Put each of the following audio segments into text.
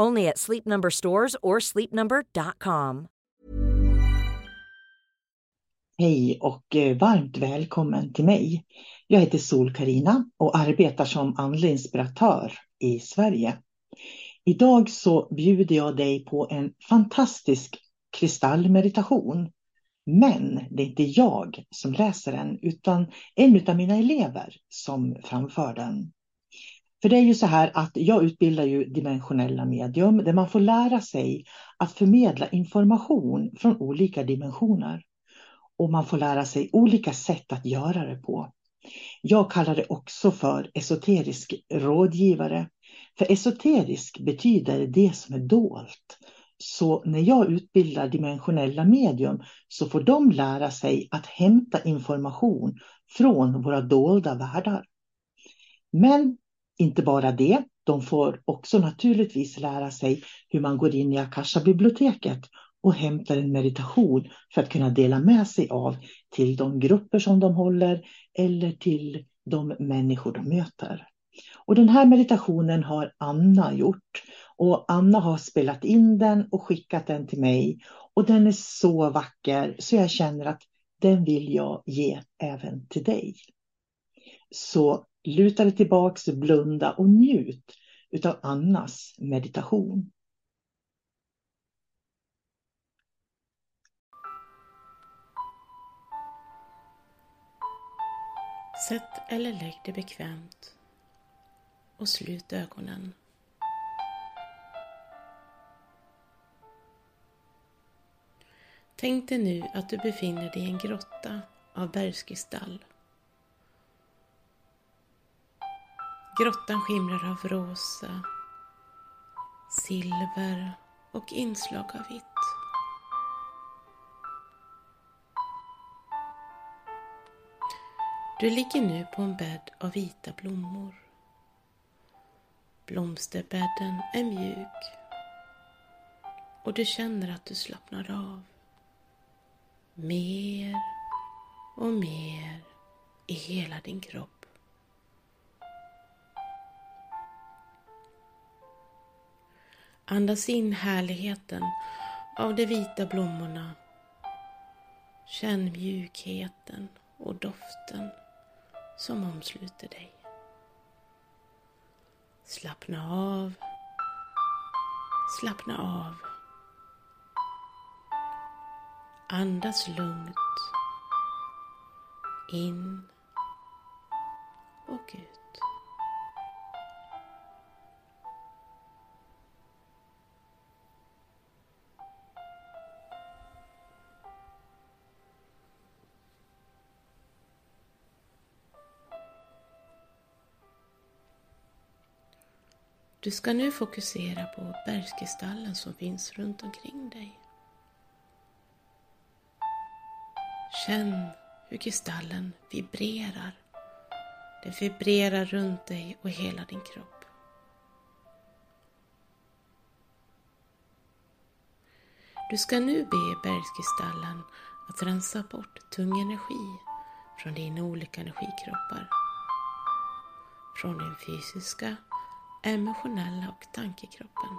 Only at Sleep Number stores or sleepnumber.com. Hej och eh, varmt välkommen till mig. Jag heter sol karina och arbetar som andlig inspiratör i Sverige. Idag så bjuder jag dig på en fantastisk kristallmeditation. Men det är inte jag som läser den utan en av mina elever som framför den. För det är ju så här att jag utbildar ju dimensionella medium där man får lära sig att förmedla information från olika dimensioner. Och man får lära sig olika sätt att göra det på. Jag kallar det också för esoterisk rådgivare. För esoterisk betyder det som är dolt. Så när jag utbildar dimensionella medium så får de lära sig att hämta information från våra dolda världar. Men inte bara det, de får också naturligtvis lära sig hur man går in i Akasha-biblioteket och hämtar en meditation för att kunna dela med sig av till de grupper som de håller eller till de människor de möter. Och den här meditationen har Anna gjort och Anna har spelat in den och skickat den till mig och den är så vacker så jag känner att den vill jag ge även till dig. Så luta dig tillbaks, blunda och njut utav Annas meditation. Sätt eller lägg dig bekvämt och slut ögonen. Tänk dig nu att du befinner dig i en grotta av bergskristall. Grottan skimrar av rosa, silver och inslag av vitt. Du ligger nu på en bädd av vita blommor. Blomsterbädden är mjuk och du känner att du slappnar av. Mer och mer i hela din kropp. Andas in härligheten av de vita blommorna. Känn mjukheten och doften som omsluter dig. Slappna av. Slappna av. Andas lugnt. In och ut. Du ska nu fokusera på bergskristallen som finns runt omkring dig. Känn hur kristallen vibrerar. Den vibrerar runt dig och hela din kropp. Du ska nu be bergskristallen att rensa bort tung energi från dina olika energikroppar. Från din fysiska, emotionella och tankekroppen.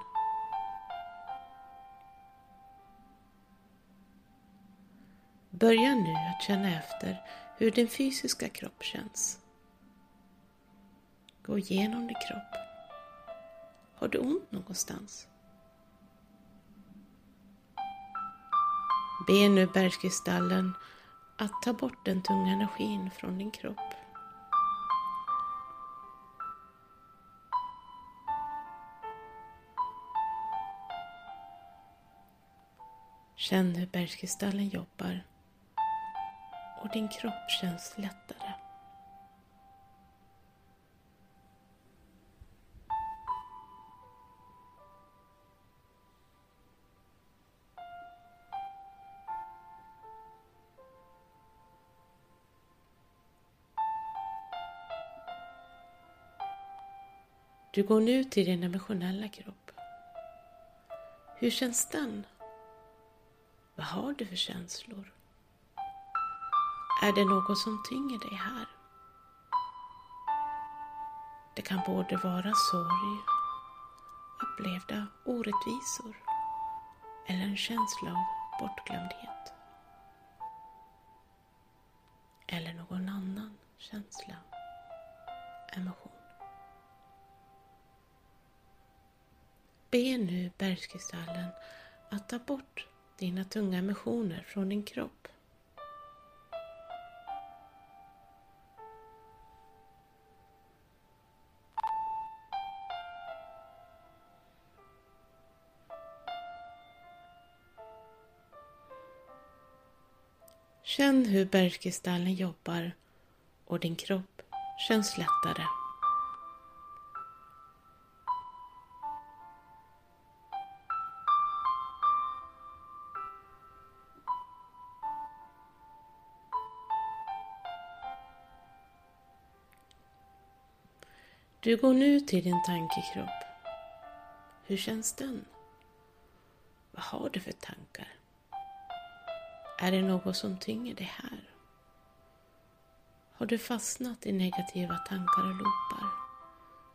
Börja nu att känna efter hur din fysiska kropp känns. Gå igenom din kropp. Har du ont någonstans? Be nu bergskristallen att ta bort den tunga energin från din kropp. Känn hur bergskristallen jobbar och din kropp känns lättare. Du går nu till din emotionella kropp. Hur känns den? Vad har du för känslor? Är det något som tynger dig här? Det kan både vara sorg, upplevda orättvisor eller en känsla av bortglömdhet. Eller någon annan känsla, emotion. Be nu bergskristallen att ta bort dina tunga emotioner från din kropp. Känn hur bergskristallen jobbar och din kropp känns lättare. Du går nu till din tankekropp. Hur känns den? Vad har du för tankar? Är det något som tynger dig här? Har du fastnat i negativa tankar och loopar?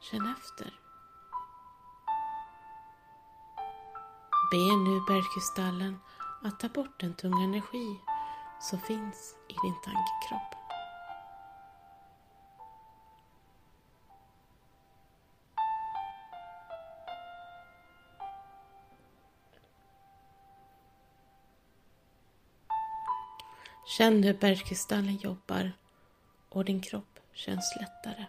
Känn efter. Be nu bergkristallen att ta bort den tunga energi som finns i din tankekropp. Känn hur bergkristallen jobbar och din kropp känns lättare.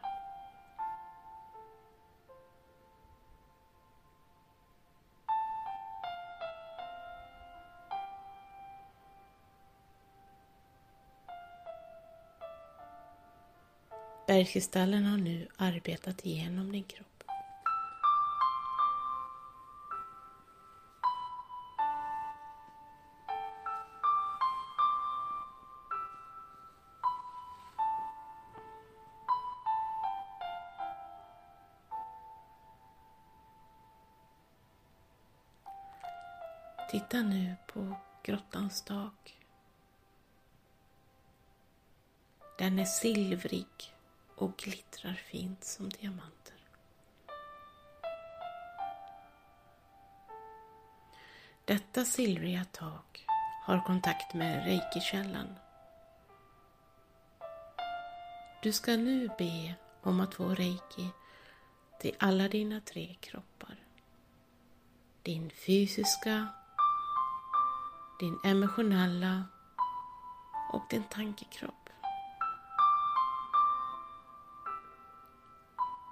Bergkristallen har nu arbetat igenom din kropp. Titta nu på grottans tak. Den är silvrig och glittrar fint som diamanter. Detta silvriga tak har kontakt med reikikällan. Du ska nu be om att få reiki till alla dina tre kroppar. Din fysiska, din emotionella och din tankekropp.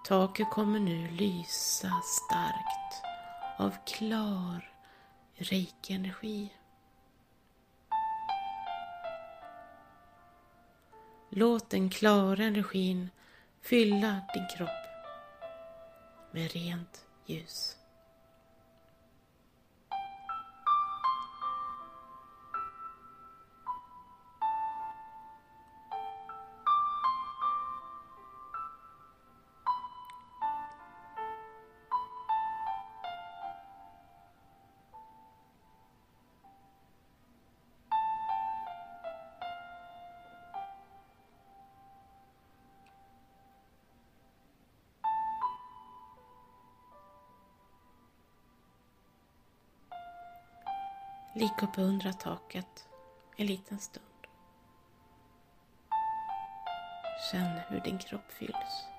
Taket kommer nu lysa starkt av klar reiki-energi. Låt den klara energin fylla din kropp med rent ljus. Ligg och under taket en liten stund. Känn hur din kropp fylls.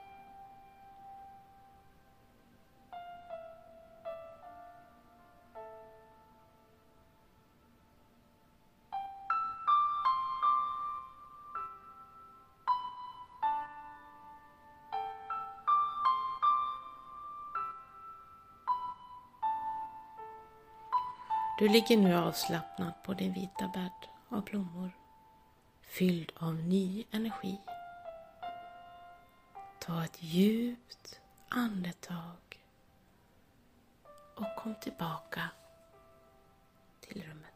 Du ligger nu avslappnad på din vita bädd av blommor, fylld av ny energi. Ta ett djupt andetag och kom tillbaka till rummet.